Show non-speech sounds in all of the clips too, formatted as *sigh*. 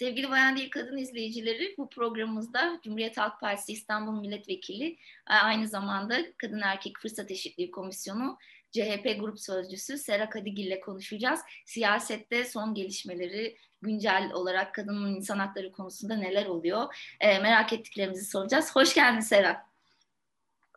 Sevgili Bayan Değil Kadın izleyicileri bu programımızda Cumhuriyet Halk Partisi İstanbul Milletvekili aynı zamanda Kadın Erkek Fırsat Eşitliği Komisyonu CHP Grup Sözcüsü Sera Kadigil ile konuşacağız. Siyasette son gelişmeleri güncel olarak kadının insan hakları konusunda neler oluyor e, merak ettiklerimizi soracağız. Hoş geldin Sera.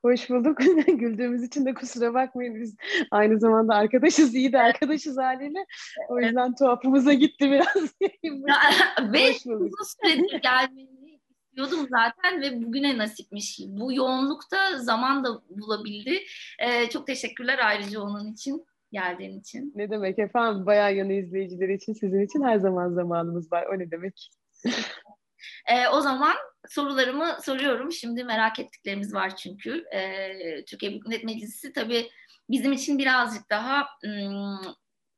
Hoş bulduk. *laughs* Güldüğümüz için de kusura bakmayın biz aynı zamanda arkadaşız, iyi de arkadaşız haliyle. O yüzden tuhafımıza gitti biraz. *laughs* ve uzun süredir gelmeni istiyordum zaten ve bugüne nasipmiş. Bu yoğunlukta zaman da bulabildi. Ee, çok teşekkürler ayrıca onun için geldiğin için. Ne demek efendim? Bayağı yanı izleyicileri için sizin için her zaman zamanımız var. O ne demek? *laughs* E, o zaman sorularımı soruyorum. Şimdi merak ettiklerimiz var çünkü. E, Türkiye Büyük Millet Meclisi tabii bizim için birazcık daha ım,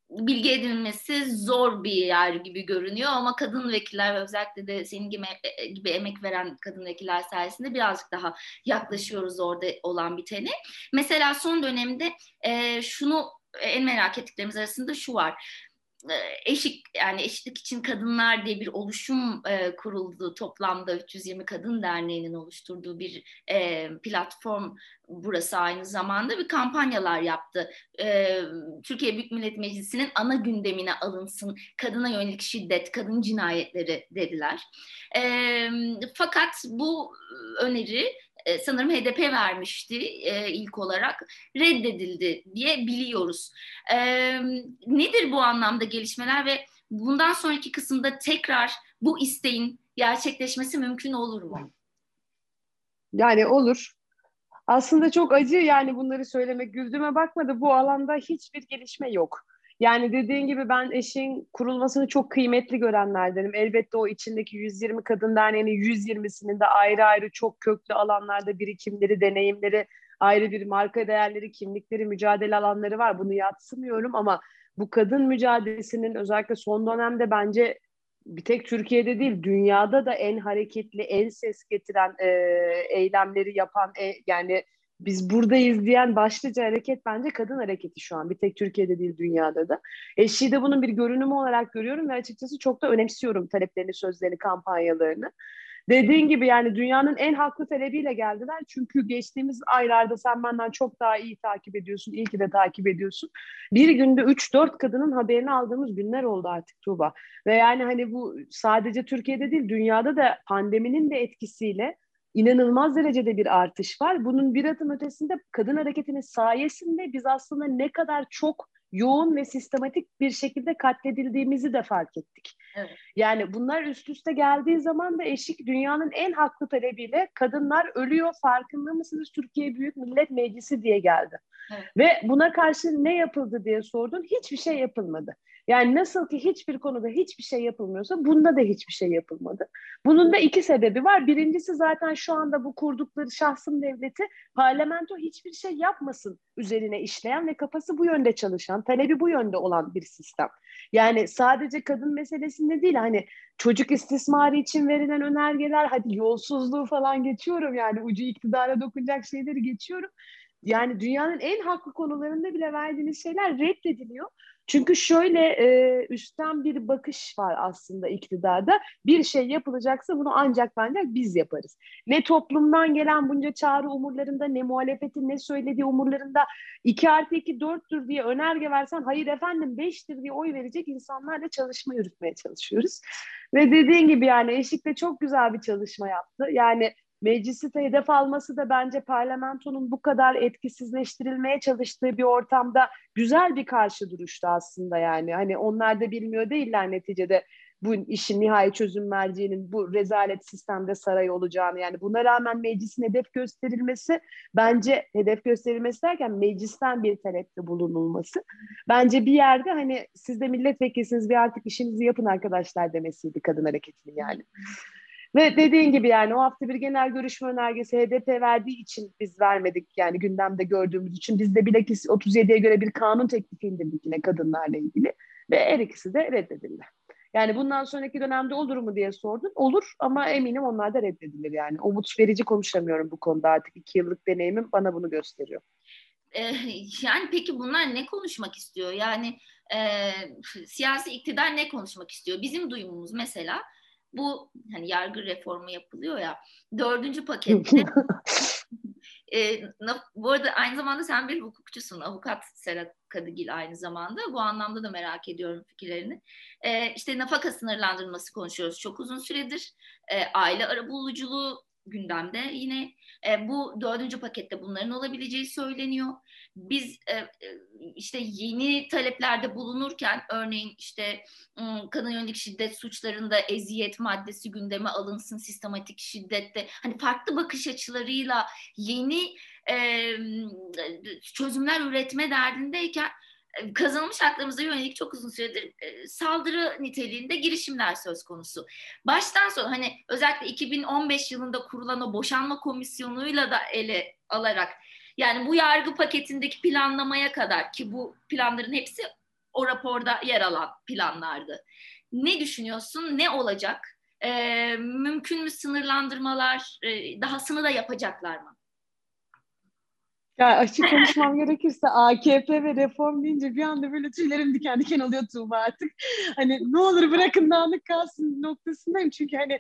bilgi edinilmesi zor bir yer gibi görünüyor ama kadın vekiller ve özellikle de senin gibi, e, gibi emek veren kadın vekiller sayesinde birazcık daha yaklaşıyoruz orada olan biteni. Mesela son dönemde e, şunu en merak ettiklerimiz arasında şu var eşik yani eşitlik için kadınlar diye bir oluşum e, kuruldu toplamda 320 Kadın Derneği'nin oluşturduğu bir e, platform burası aynı zamanda bir kampanyalar yaptı. E, Türkiye Büyük Millet Meclisi'nin ana gündemine alınsın kadına yönelik şiddet, kadın cinayetleri dediler. E, fakat bu öneri e, sanırım HDP vermişti e, ilk olarak reddedildi diye biliyoruz. E, nedir bu anlamda gelişmeler ve bundan sonraki kısımda tekrar bu isteğin gerçekleşmesi mümkün olur mu? Yani olur. Aslında çok acı yani bunları söylemek güldüğüme bakmadı. Bu alanda hiçbir gelişme yok. Yani dediğin gibi ben eşin kurulmasını çok kıymetli görenlerdenim. Elbette o içindeki 120 kadın derneğinin 120'sinin de ayrı ayrı çok köklü alanlarda birikimleri, deneyimleri, ayrı bir marka değerleri, kimlikleri, mücadele alanları var. Bunu yatsımıyorum ama bu kadın mücadelesinin özellikle son dönemde bence bir tek Türkiye'de değil dünyada da en hareketli, en ses getiren e, eylemleri yapan e, yani biz buradayız diyen başlıca hareket bence kadın hareketi şu an. Bir tek Türkiye'de değil dünyada da. Eşiği de bunun bir görünümü olarak görüyorum ve açıkçası çok da önemsiyorum taleplerini, sözlerini, kampanyalarını. Dediğin gibi yani dünyanın en haklı talebiyle geldiler. Çünkü geçtiğimiz aylarda sen benden çok daha iyi takip ediyorsun. İyi ki de takip ediyorsun. Bir günde 3-4 kadının haberini aldığımız günler oldu artık Tuğba. Ve yani hani bu sadece Türkiye'de değil dünyada da pandeminin de etkisiyle inanılmaz derecede bir artış var. Bunun bir adım ötesinde kadın hareketinin sayesinde biz aslında ne kadar çok yoğun ve sistematik bir şekilde katledildiğimizi de fark ettik. Evet. Yani bunlar üst üste geldiği zaman da eşik dünyanın en haklı talebiyle kadınlar ölüyor farkında mısınız Türkiye Büyük Millet Meclisi diye geldi. Evet. Ve buna karşı ne yapıldı diye sordun hiçbir şey yapılmadı. Yani nasıl ki hiçbir konuda hiçbir şey yapılmıyorsa bunda da hiçbir şey yapılmadı. Bunun da iki sebebi var. Birincisi zaten şu anda bu kurdukları şahsın devleti parlamento hiçbir şey yapmasın üzerine işleyen ve kafası bu yönde çalışan, talebi bu yönde olan bir sistem. Yani sadece kadın meselesinde değil hani çocuk istismarı için verilen önergeler hadi yolsuzluğu falan geçiyorum yani ucu iktidara dokunacak şeyleri geçiyorum. Yani dünyanın en haklı konularında bile verdiğiniz şeyler reddediliyor. Çünkü şöyle e, üstten bir bakış var aslında iktidarda. Bir şey yapılacaksa bunu ancak bence biz yaparız. Ne toplumdan gelen bunca çağrı umurlarında ne muhalefetin ne söylediği umurlarında 2 artı 2 4'tür diye önerge versen hayır efendim 5'tir diye oy verecek insanlarla çalışma yürütmeye çalışıyoruz. Ve dediğin gibi yani Eşik çok güzel bir çalışma yaptı. Yani meclisi hedef alması da bence parlamentonun bu kadar etkisizleştirilmeye çalıştığı bir ortamda güzel bir karşı duruştu aslında yani. Hani onlar da bilmiyor değiller neticede bu işin nihai çözüm merceğinin bu rezalet sistemde saray olacağını yani buna rağmen meclisin hedef gösterilmesi bence hedef gösterilmesi derken meclisten bir talepte bulunulması bence bir yerde hani siz de milletvekilisiniz bir artık işinizi yapın arkadaşlar demesiydi kadın hareketinin yani. Ve dediğin gibi yani o hafta bir genel görüşme önergesi HDP verdiği için biz vermedik. Yani gündemde gördüğümüz için biz de bilakis 37'ye göre bir kanun teklifi indirdik yine kadınlarla ilgili. Ve her ikisi de reddedildi. Yani bundan sonraki dönemde olur mu diye sordun. Olur ama eminim onlar da reddedilir yani. Umut verici konuşamıyorum bu konuda artık. iki yıllık deneyimim bana bunu gösteriyor. Ee, yani peki bunlar ne konuşmak istiyor? Yani e, siyasi iktidar ne konuşmak istiyor? Bizim duyumumuz mesela bu hani yargı reformu yapılıyor ya dördüncü pakette *laughs* e, bu arada aynı zamanda sen bir hukukçusun avukat Serhat Kadıgil aynı zamanda. Bu anlamda da merak ediyorum fikirlerini. E, işte nafaka sınırlandırılması konuşuyoruz çok uzun süredir. E, aile arabuluculuğu gündemde yine. E, bu dördüncü pakette bunların olabileceği söyleniyor. Biz e, e işte yeni taleplerde bulunurken örneğin işte kadın yönelik şiddet suçlarında eziyet maddesi gündeme alınsın, sistematik şiddette hani farklı bakış açılarıyla yeni e, çözümler üretme derdindeyken kazanılmış haklarımıza yönelik çok uzun süredir e, saldırı niteliğinde girişimler söz konusu. Baştan sona hani özellikle 2015 yılında kurulan o boşanma komisyonuyla da ele alarak yani bu yargı paketindeki planlamaya kadar ki bu planların hepsi o raporda yer alan planlardı. Ne düşünüyorsun? Ne olacak? Ee, mümkün mü sınırlandırmalar? Ee, dahasını da yapacaklar mı? Ya açık konuşmam gerekirse AKP ve reform deyince bir anda böyle tüylerim diken diken oluyor Tuğba artık. Hani ne olur bırakın dağınık kalsın noktasındayım. Çünkü hani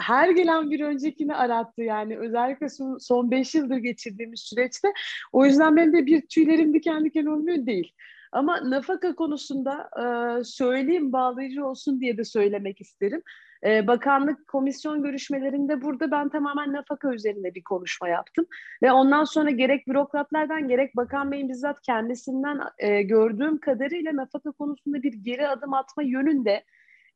her gelen bir öncekini arattı yani özellikle son, son beş yıldır geçirdiğimiz süreçte. O yüzden benim de bir tüylerim diken diken olmuyor değil. Ama nafaka konusunda e, söyleyeyim bağlayıcı olsun diye de söylemek isterim. E, bakanlık komisyon görüşmelerinde burada ben tamamen nafaka üzerinde bir konuşma yaptım. Ve ondan sonra gerek bürokratlardan gerek Bakan Bey'in bizzat kendisinden e, gördüğüm kadarıyla nafaka konusunda bir geri adım atma yönünde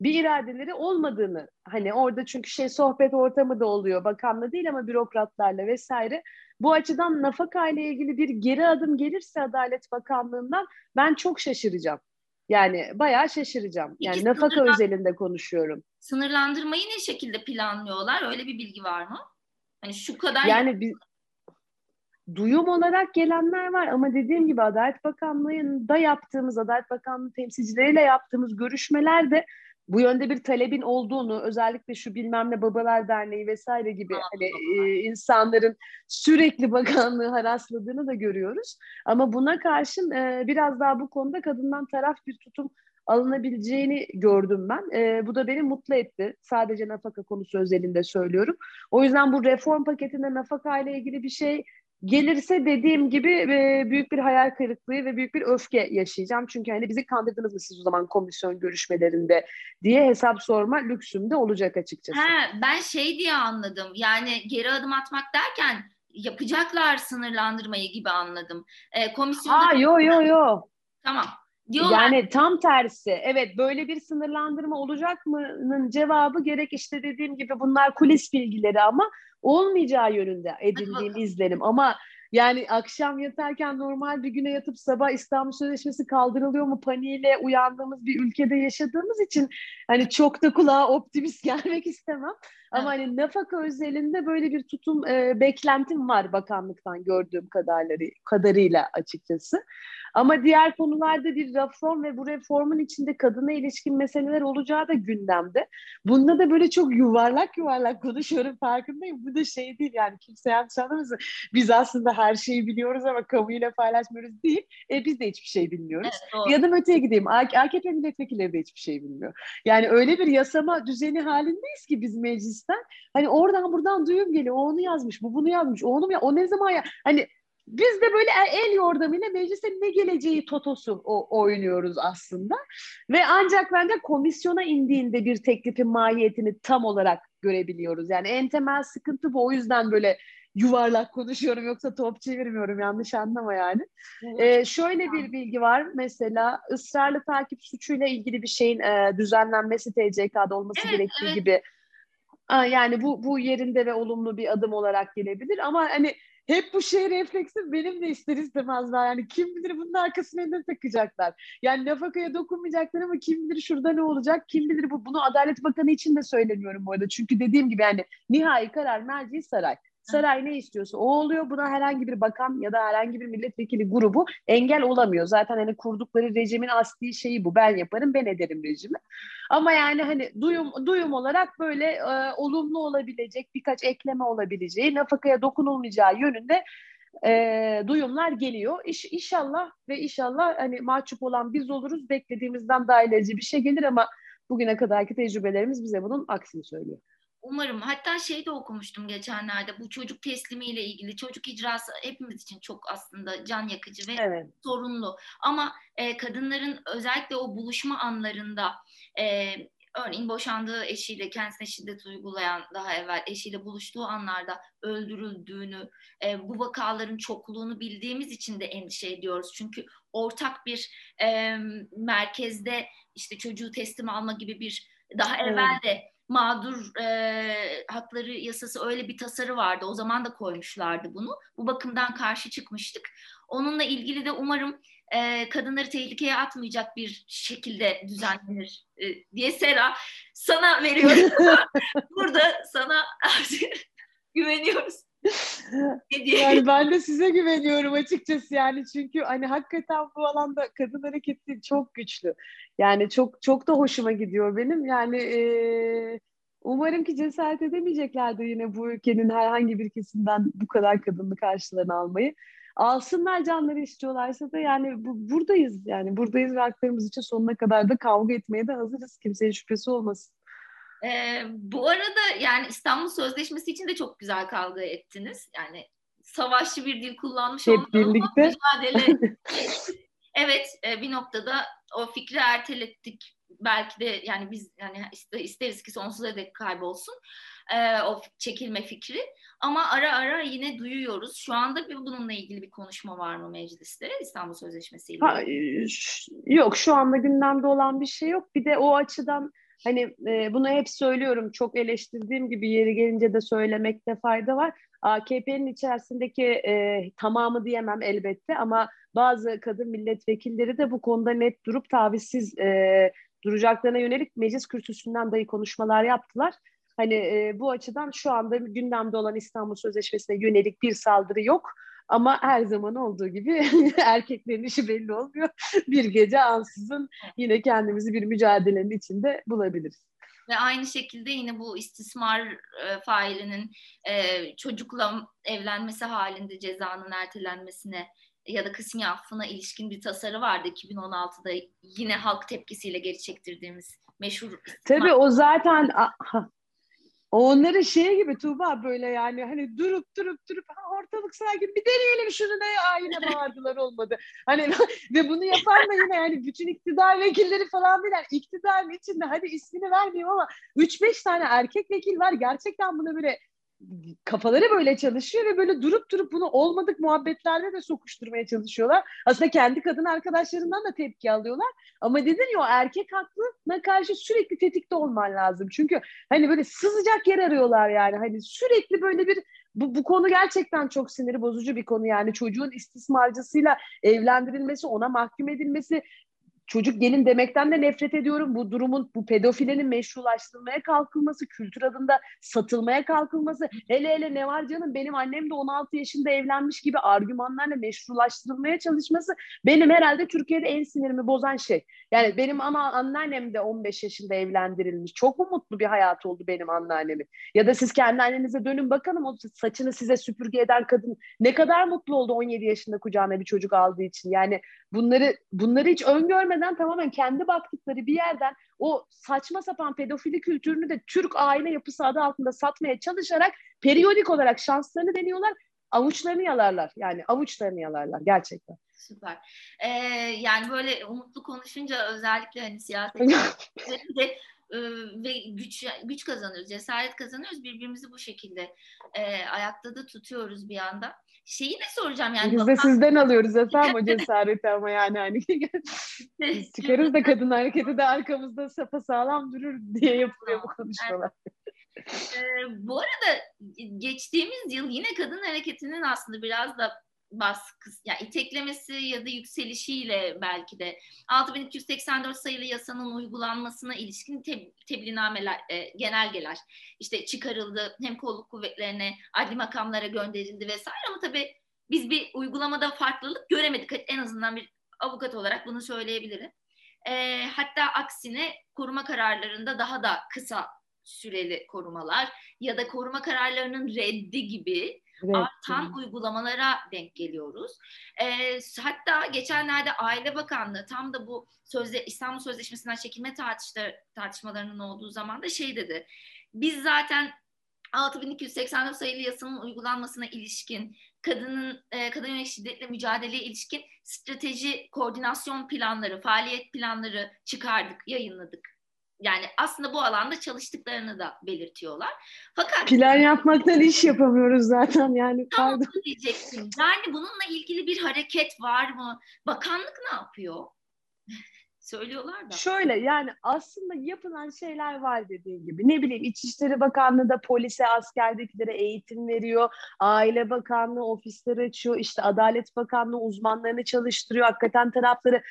bir iradeleri olmadığını hani orada çünkü şey sohbet ortamı da oluyor bakanla değil ama bürokratlarla vesaire bu açıdan nafaka ile ilgili bir geri adım gelirse Adalet Bakanlığı'ndan ben çok şaşıracağım. Yani bayağı şaşıracağım. Yani Peki, nafaka sınırlan- özelinde konuşuyorum. Sınırlandırmayı ne şekilde planlıyorlar? Öyle bir bilgi var mı? Hani şu kadar Yani biz duyum olarak gelenler var ama dediğim gibi Adalet Bakanlığı'nda yaptığımız, Adalet Bakanlığı temsilcileriyle yaptığımız görüşmelerde bu yönde bir talebin olduğunu özellikle şu bilmem ne Babalar Derneği vesaire gibi hani e, insanların sürekli bakanlığı harasladığını da görüyoruz. Ama buna karşın e, biraz daha bu konuda kadından taraf bir tutum alınabileceğini gördüm ben. E, bu da beni mutlu etti. Sadece nafaka konusu özelinde söylüyorum. O yüzden bu reform paketinde nafaka ile ilgili bir şey Gelirse dediğim gibi e, büyük bir hayal kırıklığı ve büyük bir öfke yaşayacağım. Çünkü hani bizi kandırdınız mı siz o zaman komisyon görüşmelerinde diye hesap sorma lüksümde olacak açıkçası. He, ben şey diye anladım. Yani geri adım atmak derken yapacaklar sınırlandırmayı gibi anladım. E, komisyonda... Ha yo yo yo. Tamam. Diyorlar. Yani tam tersi. Evet böyle bir sınırlandırma olacak mı'nın cevabı gerek işte dediğim gibi bunlar kulis bilgileri ama olmayacağı yönünde edindiğim izlenim. Ama yani akşam yatarken normal bir güne yatıp sabah İstanbul Sözleşmesi kaldırılıyor mu paniğiyle uyandığımız bir ülkede yaşadığımız için hani çok da kulağa optimist *laughs* gelmek istemem. Ama hani nafaka özelinde böyle bir tutum e, beklentim var bakanlıktan gördüğüm kadarları, kadarıyla açıkçası. Ama diğer konularda bir reform ve bu reformun içinde kadına ilişkin meseleler olacağı da gündemde. Bunda da böyle çok yuvarlak yuvarlak konuşuyorum farkındayım. Bu da şey değil yani kimse yanlış anlamasın. Biz aslında her şeyi biliyoruz ama kamuyla paylaşmıyoruz değil. E, biz de hiçbir şey bilmiyoruz. Evet, ya da öteye gideyim. AKP milletvekilleri de hiçbir şey bilmiyor. Yani öyle bir yasama düzeni halindeyiz ki biz meclisten. Hani oradan buradan duyum geliyor. O onu yazmış, bu bunu yazmış. O onu ya o ne zaman ya hani biz de böyle el yordamıyla meclise ne geleceği totosu o, oynuyoruz aslında. Ve ancak bence komisyona indiğinde bir teklifin mahiyetini tam olarak görebiliyoruz. Yani en temel sıkıntı bu. O yüzden böyle yuvarlak konuşuyorum yoksa top çevirmiyorum yanlış anlama yani. Ee, şöyle bir bilgi var mesela ısrarlı takip suçuyla ilgili bir şeyin e, düzenlenmesi TCK'da olması evet, gerektiği evet. gibi. Yani bu bu yerinde ve olumlu bir adım olarak gelebilir ama hani hep bu şey refleksi benim de ister istemez var. Yani kim bilir bunun arkasına ne takacaklar. Yani nafakaya dokunmayacaklar ama kim bilir şurada ne olacak, kim bilir bu. Bunu Adalet Bakanı için de söylemiyorum bu arada. Çünkü dediğim gibi yani nihai karar merci saray. Saray ne istiyorsa o oluyor. Buna herhangi bir bakan ya da herhangi bir milletvekili grubu engel olamıyor. Zaten hani kurdukları rejimin asli şeyi bu. Ben yaparım, ben ederim rejimi. Ama yani hani duyum duyum olarak böyle e, olumlu olabilecek birkaç ekleme olabileceği, nafakaya dokunulmayacağı yönünde e, duyumlar geliyor. İş, inşallah ve inşallah hani mahcup olan biz oluruz. Beklediğimizden daha ilerici bir şey gelir ama bugüne kadarki tecrübelerimiz bize bunun aksini söylüyor. Umarım. Hatta şey de okumuştum geçenlerde. Bu çocuk teslimiyle ilgili. Çocuk icrası hepimiz için çok aslında can yakıcı ve evet. sorunlu. Ama e, kadınların özellikle o buluşma anlarında e, örneğin boşandığı eşiyle kendisine şiddet uygulayan daha evvel eşiyle buluştuğu anlarda öldürüldüğünü, e, bu vakaların çokluğunu bildiğimiz için de endişe ediyoruz. Çünkü ortak bir e, merkezde işte çocuğu teslim alma gibi bir daha evvel de mağdur e, hakları yasası öyle bir tasarı vardı. O zaman da koymuşlardı bunu. Bu bakımdan karşı çıkmıştık. Onunla ilgili de umarım e, kadınları tehlikeye atmayacak bir şekilde düzenlenir e, diye Sera sana veriyorum. *laughs* Burada sana *laughs* güveniyoruz. Yani ben de size güveniyorum açıkçası yani çünkü hani hakikaten bu alanda kadın hareketi çok güçlü. Yani çok çok da hoşuma gidiyor benim. Yani e, umarım ki cesaret edemeyeceklerdir yine bu ülkenin herhangi bir kesimden bu kadar kadını karşılarına almayı. Alsınlar canları istiyorlarsa da yani bu, buradayız yani buradayız ve haklarımız için sonuna kadar da kavga etmeye de hazırız. Kimsenin şüphesi olmasın. Ee, bu arada yani İstanbul Sözleşmesi için de çok güzel kavga ettiniz. Yani savaşçı bir dil kullanmış Hep birlikte. mücadele. *laughs* evet e, bir noktada o fikri ertelettik. Belki de yani biz yani isteriz ki sonsuza dek kaybolsun e, o çekilme fikri. Ama ara ara yine duyuyoruz. Şu anda bir bununla ilgili bir konuşma var mı mecliste İstanbul Sözleşmesi ile? Ha, e, yok şu anda gündemde olan bir şey yok. Bir de o açıdan hani e, bunu hep söylüyorum çok eleştirdiğim gibi yeri gelince de söylemekte fayda var. AKP'nin içerisindeki e, tamamı diyemem elbette ama bazı kadın milletvekilleri de bu konuda net durup tavizsiz e, duracaklarına yönelik meclis kürsüsünden dahi konuşmalar yaptılar. Hani e, bu açıdan şu anda gündemde olan İstanbul Sözleşmesi'ne yönelik bir saldırı yok. Ama her zaman olduğu gibi *laughs* erkeklerin işi belli olmuyor. Bir gece ansızın yine kendimizi bir mücadelenin içinde bulabiliriz. Ve aynı şekilde yine bu istismar e, failinin e, çocukla evlenmesi halinde cezanın ertelenmesine ya da kısmi affına ilişkin bir tasarı vardı 2016'da yine halk tepkisiyle geri çektirdiğimiz meşhur. Tabii o zaten Onların şey gibi Tuğba böyle yani hani durup durup durup ha, ortalık sakin bir deneyelim şunu ne ayine bağırdılar olmadı. Hani *laughs* ve bunu yapan da yine yani bütün iktidar vekilleri falan bilen iktidarın içinde hadi ismini vermeyeyim ama 3-5 tane erkek vekil var gerçekten bunu böyle kafaları böyle çalışıyor ve böyle durup durup bunu olmadık muhabbetlerde de sokuşturmaya çalışıyorlar. Aslında kendi kadın arkadaşlarından da tepki alıyorlar. Ama dedin ya o erkek haklına karşı sürekli tetikte olman lazım. Çünkü hani böyle sızacak yer arıyorlar yani. Hani sürekli böyle bir bu, bu konu gerçekten çok siniri bozucu bir konu yani çocuğun istismarcısıyla evlendirilmesi, ona mahkum edilmesi, çocuk gelin demekten de nefret ediyorum. Bu durumun, bu pedofilinin meşrulaştırılmaya kalkılması, kültür adında satılmaya kalkılması, hele hele ne var canım benim annem de 16 yaşında evlenmiş gibi argümanlarla meşrulaştırılmaya çalışması benim herhalde Türkiye'de en sinirimi bozan şey. Yani benim ana anneannem de 15 yaşında evlendirilmiş. Çok mu mutlu bir hayat oldu benim anneannemin? Ya da siz kendi annenize dönün bakalım o saçını size süpürge eden kadın ne kadar mutlu oldu 17 yaşında kucağına bir çocuk aldığı için. Yani bunları bunları hiç öngörmeden tamamen kendi baktıkları bir yerden o saçma sapan pedofili kültürünü de Türk aile yapısı adı altında satmaya çalışarak periyodik olarak şanslarını deniyorlar. Avuçlarını yalarlar. Yani avuçlarını yalarlar gerçekten. Süper. Ee, yani böyle umutlu konuşunca özellikle hani siyaset *laughs* e, ve güç güç kazanıyoruz, cesaret kazanıyoruz. Birbirimizi bu şekilde e, ayakta da tutuyoruz bir anda. Şeyi de soracağım yani. Biz de sizden alıyoruz efendim o cesareti ama yani hani biz *laughs* çıkarız da kadın hareketi de arkamızda sapa sağlam durur diye yapılıyor bu konuşmalar. ee, bu arada geçtiğimiz yıl yine kadın hareketinin aslında biraz da baskısı, yani iteklemesi ya da yükselişiyle belki de 6284 sayılı yasanın uygulanmasına ilişkin te, tebliğnameler, e, genelgeler işte çıkarıldı. Hem kolluk kuvvetlerine, adli makamlara gönderildi vesaire ama tabii biz bir uygulamada farklılık göremedik. En azından bir avukat olarak bunu söyleyebilirim. E, hatta aksine koruma kararlarında daha da kısa süreli korumalar ya da koruma kararlarının reddi gibi evet. artan uygulamalara denk geliyoruz. E, hatta geçenlerde Aile Bakanlığı tam da bu sözde İstanbul Sözleşmesi'nden çekilme tartışma, tartışmalarının olduğu zaman da şey dedi. Biz zaten 6284 sayılı yasanın uygulanmasına ilişkin kadının e, kadın yönelik şiddetle mücadeleye ilişkin strateji koordinasyon planları, faaliyet planları çıkardık, yayınladık. Yani aslında bu alanda çalıştıklarını da belirtiyorlar. Fakat plan yapmaktan iş yapamıyoruz zaten yani. Tam diyecektim. Yani bununla ilgili bir hareket var mı? Bakanlık ne yapıyor? *laughs* Söylüyorlar da. Şöyle yani aslında yapılan şeyler var dediğin gibi. Ne bileyim İçişleri Bakanlığı da polise, askerdekilere eğitim veriyor. Aile Bakanlığı ofisleri açıyor. İşte Adalet Bakanlığı uzmanlarını çalıştırıyor. Hakikaten tarafları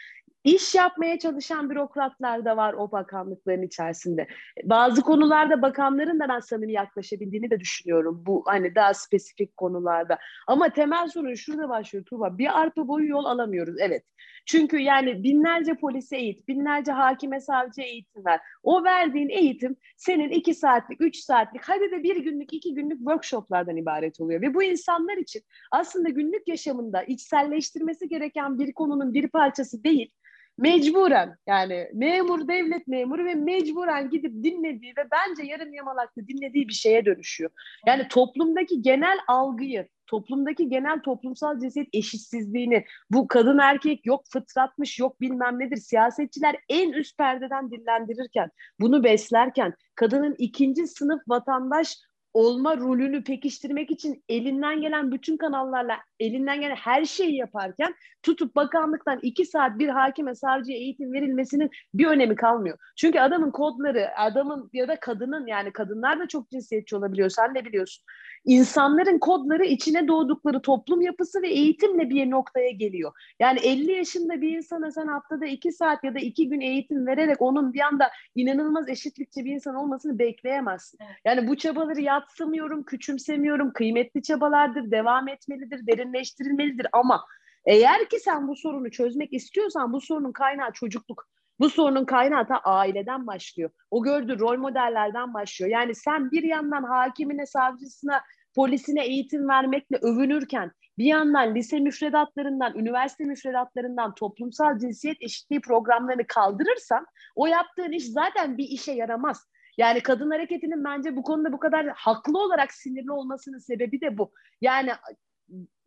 İş yapmaya çalışan bürokratlar da var o bakanlıkların içerisinde. Bazı konularda bakanların da ben samimi yaklaşabildiğini de düşünüyorum. Bu hani daha spesifik konularda. Ama temel sorun şurada başlıyor Tuğba. Bir arpa boyu yol alamıyoruz. Evet. Çünkü yani binlerce polise eğit, binlerce hakime savcı eğitim ver. O verdiğin eğitim senin iki saatlik, üç saatlik, hadi de bir günlük, iki günlük workshoplardan ibaret oluyor. Ve bu insanlar için aslında günlük yaşamında içselleştirmesi gereken bir konunun bir parçası değil, mecburen yani memur devlet memuru ve mecburen gidip dinlediği ve bence yarım yamalaklı dinlediği bir şeye dönüşüyor. Yani toplumdaki genel algıyı, toplumdaki genel toplumsal cinsiyet eşitsizliğini, bu kadın erkek yok fıtratmış yok bilmem nedir siyasetçiler en üst perdeden dillendirirken, bunu beslerken, kadının ikinci sınıf vatandaş olma rolünü pekiştirmek için elinden gelen bütün kanallarla elinden gelen her şeyi yaparken tutup bakanlıktan iki saat bir hakime savcıya eğitim verilmesinin bir önemi kalmıyor. Çünkü adamın kodları, adamın ya da kadının yani kadınlar da çok cinsiyetçi olabiliyor sen de biliyorsun. İnsanların kodları içine doğdukları toplum yapısı ve eğitimle bir noktaya geliyor. Yani 50 yaşında bir insana sen haftada iki saat ya da iki gün eğitim vererek onun bir anda inanılmaz eşitlikçi bir insan olmasını bekleyemezsin. Yani bu çabaları yatsımıyorum, küçümsemiyorum. Kıymetli çabalardır, devam etmelidir, derinleştirilmelidir ama eğer ki sen bu sorunu çözmek istiyorsan bu sorunun kaynağı çocukluk. Bu sorunun kaynağı da aileden başlıyor. O gördüğü rol modellerden başlıyor. Yani sen bir yandan hakimine, savcısına, polisine eğitim vermekle övünürken bir yandan lise müfredatlarından, üniversite müfredatlarından toplumsal cinsiyet eşitliği programlarını kaldırırsan o yaptığın iş zaten bir işe yaramaz. Yani kadın hareketinin bence bu konuda bu kadar haklı olarak sinirli olmasının sebebi de bu. Yani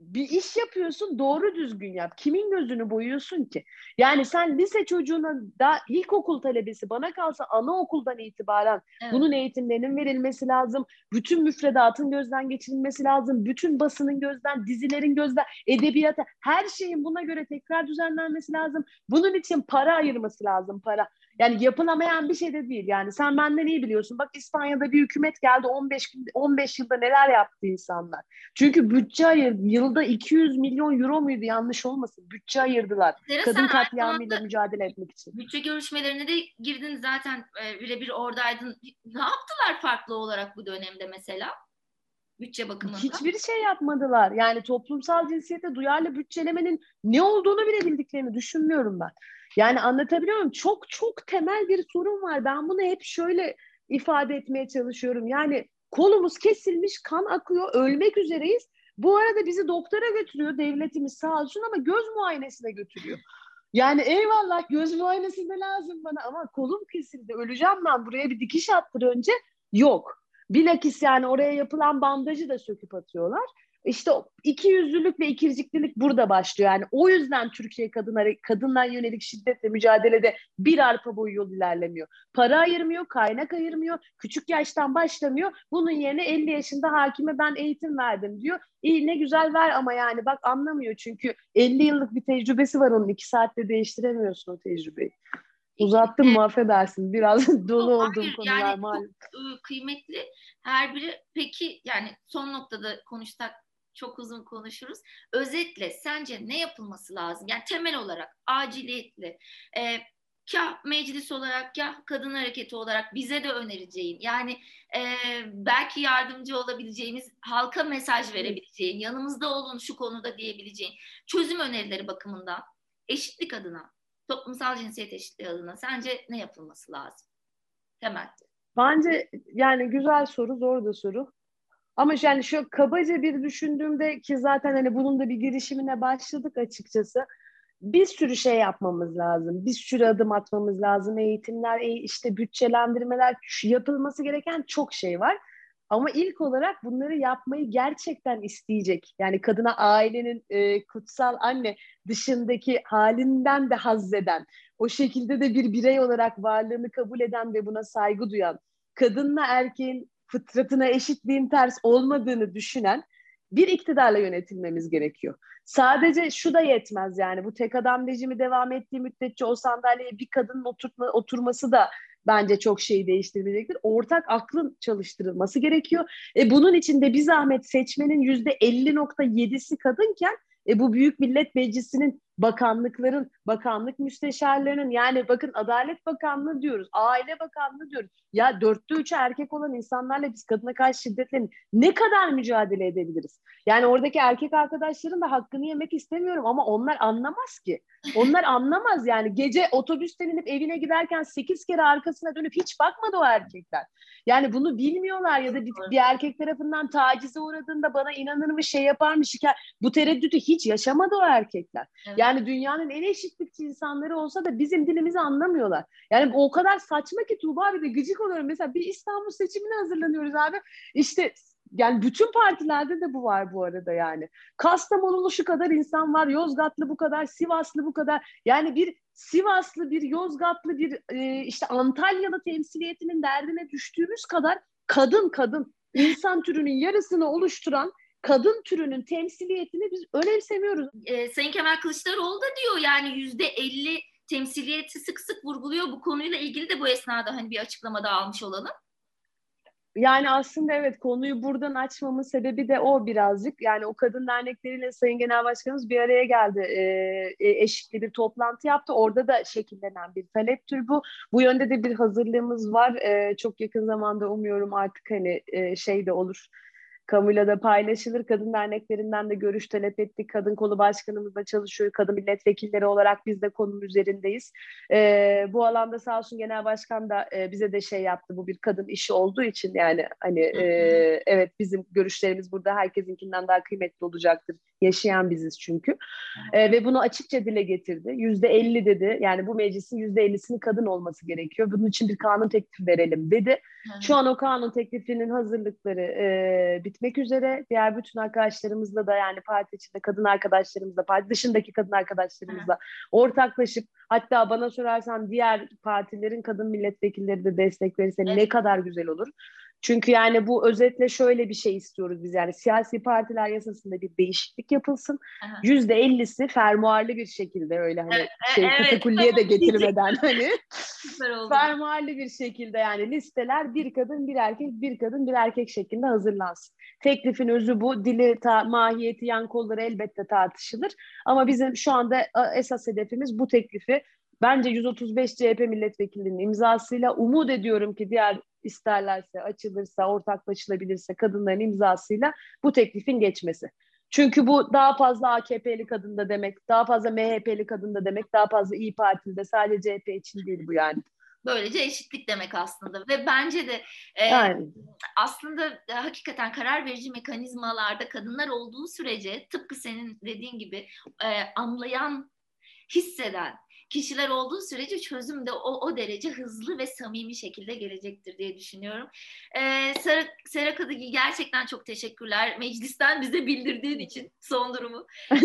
bir iş yapıyorsun doğru düzgün yap. Kimin gözünü boyuyorsun ki? Yani sen lise çocuğuna da ilkokul talebesi bana kalsa anaokuldan itibaren evet. bunun eğitimlerinin verilmesi lazım. Bütün müfredatın gözden geçirilmesi lazım. Bütün basının gözden, dizilerin gözden, edebiyata her şeyin buna göre tekrar düzenlenmesi lazım. Bunun için para ayırması lazım para. Yani yapılamayan bir şey de değil. Yani sen benden iyi biliyorsun. Bak İspanya'da bir hükümet geldi 15 15 yılda neler yaptı insanlar. Çünkü bütçe ayır yılda 200 milyon euro muydu yanlış olmasın. Bütçe ayırdılar. Sera, Kadın katliamıyla mücadele etmek için. Bütçe görüşmelerine de girdin zaten e, birebir oradaydın. Ne yaptılar farklı olarak bu dönemde mesela? bütçe bakımından? Hiçbir şey yapmadılar. Yani toplumsal cinsiyete duyarlı bütçelemenin ne olduğunu bile bildiklerini düşünmüyorum ben. Yani anlatabiliyor muyum? Çok çok temel bir sorun var. Ben bunu hep şöyle ifade etmeye çalışıyorum. Yani kolumuz kesilmiş, kan akıyor, ölmek üzereyiz. Bu arada bizi doktora götürüyor devletimiz sağ olsun ama göz muayenesine götürüyor. Yani eyvallah göz muayenesi de lazım bana ama kolum kesildi öleceğim ben buraya bir dikiş attır önce. Yok. Bilakis yani oraya yapılan bandajı da söküp atıyorlar. İşte iki yüzlülük ve ikirciklilik burada başlıyor. Yani o yüzden Türkiye kadınlara, kadınlar yönelik şiddetle mücadelede bir arpa boyu yol ilerlemiyor. Para ayırmıyor, kaynak ayırmıyor, küçük yaştan başlamıyor. Bunun yerine 50 yaşında hakime ben eğitim verdim diyor. İyi ne güzel ver ama yani bak anlamıyor çünkü 50 yıllık bir tecrübesi var onun. iki saatte değiştiremiyorsun o tecrübeyi. Uzattım mı affedersin. Biraz *laughs* dolu olduğum Hayır, konular yani malum. Çok ıı, kıymetli her biri. Peki yani son noktada konuşsak çok uzun konuşuruz. Özetle sence ne yapılması lazım? Yani temel olarak aciliyetli. E, kah meclis olarak kah kadın hareketi olarak bize de önereceğin yani e, belki yardımcı olabileceğimiz halka mesaj verebileceğin yanımızda olun şu konuda diyebileceğin çözüm önerileri bakımından eşitlik adına toplumsal cinsiyet eşitliği adına sence ne yapılması lazım? Temel. Bence yani güzel soru zor da soru. Ama yani şu kabaca bir düşündüğümde ki zaten hani bunun da bir girişimine başladık açıkçası. Bir sürü şey yapmamız lazım. Bir sürü adım atmamız lazım. Eğitimler, işte bütçelendirmeler yapılması gereken çok şey var. Ama ilk olarak bunları yapmayı gerçekten isteyecek. Yani kadına ailenin e, kutsal anne dışındaki halinden de haz eden, o şekilde de bir birey olarak varlığını kabul eden ve buna saygı duyan, kadınla erkeğin fıtratına eşitliğin ters olmadığını düşünen bir iktidarla yönetilmemiz gerekiyor. Sadece şu da yetmez yani bu tek adam rejimi devam ettiği müddetçe o sandalyeye bir kadının oturtma, oturması da bence çok şeyi değiştirmeyecektir. Ortak aklın çalıştırılması gerekiyor. E bunun için de bir zahmet seçmenin yüzde 50.7'si kadınken e bu Büyük Millet Meclisi'nin bakanlıkların, bakanlık müsteşarlarının yani bakın Adalet Bakanlığı diyoruz, Aile Bakanlığı diyoruz. Ya dörtte üçü erkek olan insanlarla biz kadına karşı şiddetle ne kadar mücadele edebiliriz? Yani oradaki erkek arkadaşların da hakkını yemek istemiyorum ama onlar anlamaz ki. Onlar anlamaz yani. Gece otobüsten inip evine giderken sekiz kere arkasına dönüp hiç bakmadı o erkekler. Yani bunu bilmiyorlar ya da bir, bir erkek tarafından tacize uğradığında bana inanır mı şey yapar mı şikayet. Bu tereddütü hiç yaşamadı o erkekler. Evet. Yani dünyanın en eşitlikçi insanları olsa da bizim dilimizi anlamıyorlar. Yani o kadar saçma ki Tuğba bir de gıcık oluyorum. Mesela bir İstanbul seçimine hazırlanıyoruz abi. İşte yani bütün partilerde de bu var bu arada yani. Kastamonulu şu kadar insan var, Yozgatlı bu kadar, Sivaslı bu kadar. Yani bir Sivaslı, bir Yozgatlı, bir e, işte Antalyalı temsiliyetinin derdine düştüğümüz kadar kadın kadın insan türünün yarısını oluşturan kadın türünün temsiliyetini biz önemsemiyoruz. E, Sayın Kemal Kılıçdaroğlu da diyor yani yüzde elli temsiliyeti sık sık vurguluyor. Bu konuyla ilgili de bu esnada hani bir açıklamada almış olalım. Yani aslında evet konuyu buradan açmamın sebebi de o birazcık. Yani o kadın dernekleriyle Sayın Genel Başkanımız bir araya geldi. Ee, eşitli bir toplantı yaptı. Orada da şekillenen bir taleptir bu. Bu yönde de bir hazırlığımız var. Ee, çok yakın zamanda umuyorum artık hani e, şey de olur kamuyla da paylaşılır. Kadın derneklerinden de görüş talep ettik. Kadın kolu başkanımızla çalışıyor. Kadın milletvekilleri olarak biz de konunun üzerindeyiz. E, bu alanda sağ olsun genel başkan da e, bize de şey yaptı. Bu bir kadın işi olduğu için yani hani e, evet bizim görüşlerimiz burada herkesinkinden daha kıymetli olacaktır. Yaşayan biziz çünkü. E, ve bunu açıkça dile getirdi. Yüzde elli dedi. Yani bu meclisin yüzde ellisinin kadın olması gerekiyor. Bunun için bir kanun teklifi verelim dedi. Şu an o kanun teklifinin hazırlıkları e, bitmek üzere. Diğer bütün arkadaşlarımızla da yani parti içinde kadın arkadaşlarımızla, parti dışındaki kadın arkadaşlarımızla ortaklaşıp hatta bana sorarsan diğer partilerin kadın milletvekilleri de destek verirse evet. ne kadar güzel olur. Çünkü yani bu özetle şöyle bir şey istiyoruz biz yani siyasi partiler yasasında bir değişiklik yapılsın. Yüzde ellisi fermuarlı bir şekilde öyle hani evet, şey evet, katakulliye de getirmeden hani *laughs* fermuarlı bir şekilde yani listeler bir kadın bir erkek bir kadın bir erkek şeklinde hazırlansın. Teklifin özü bu. Dili, ta, mahiyeti, yan kolları elbette tartışılır. Ama bizim şu anda esas hedefimiz bu teklifi bence 135 CHP milletvekilinin imzasıyla umut ediyorum ki diğer isterlerse, açılırsa, ortaklaşılabilirse kadınların imzasıyla bu teklifin geçmesi. Çünkü bu daha fazla AKP'li kadın da demek, daha fazla MHP'li kadın da demek, daha fazla İyi Partili de sadece CHP için değil bu yani. Böylece eşitlik demek aslında ve bence de e, yani. aslında e, hakikaten karar verici mekanizmalarda kadınlar olduğu sürece tıpkı senin dediğin gibi e, anlayan, hisseden, kişiler olduğu sürece çözüm de o, o derece hızlı ve samimi şekilde gelecektir diye düşünüyorum. Ee, Sera, Sera Kadıgil gerçekten çok teşekkürler. Meclisten bize bildirdiğin için son durumu. *laughs*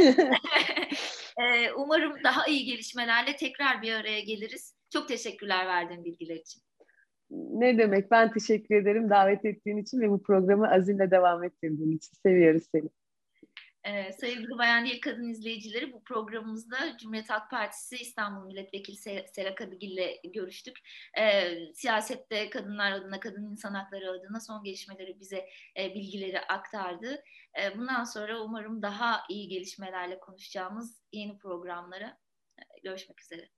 ee, umarım daha iyi gelişmelerle tekrar bir araya geliriz. Çok teşekkürler verdiğin bilgiler için. Ne demek? Ben teşekkür ederim davet ettiğin için ve bu programı azimle devam ettirdiğin için. Seviyoruz seni. Ee, sevgili Bayan Değil Kadın izleyicileri bu programımızda Cumhuriyet Halk Partisi İstanbul Milletvekili Sel Sera Kadıgil ile görüştük. Ee, siyasette kadınlar adına, kadın insan hakları adına son gelişmeleri bize e, bilgileri aktardı. E, bundan sonra umarım daha iyi gelişmelerle konuşacağımız yeni programlara e, görüşmek üzere.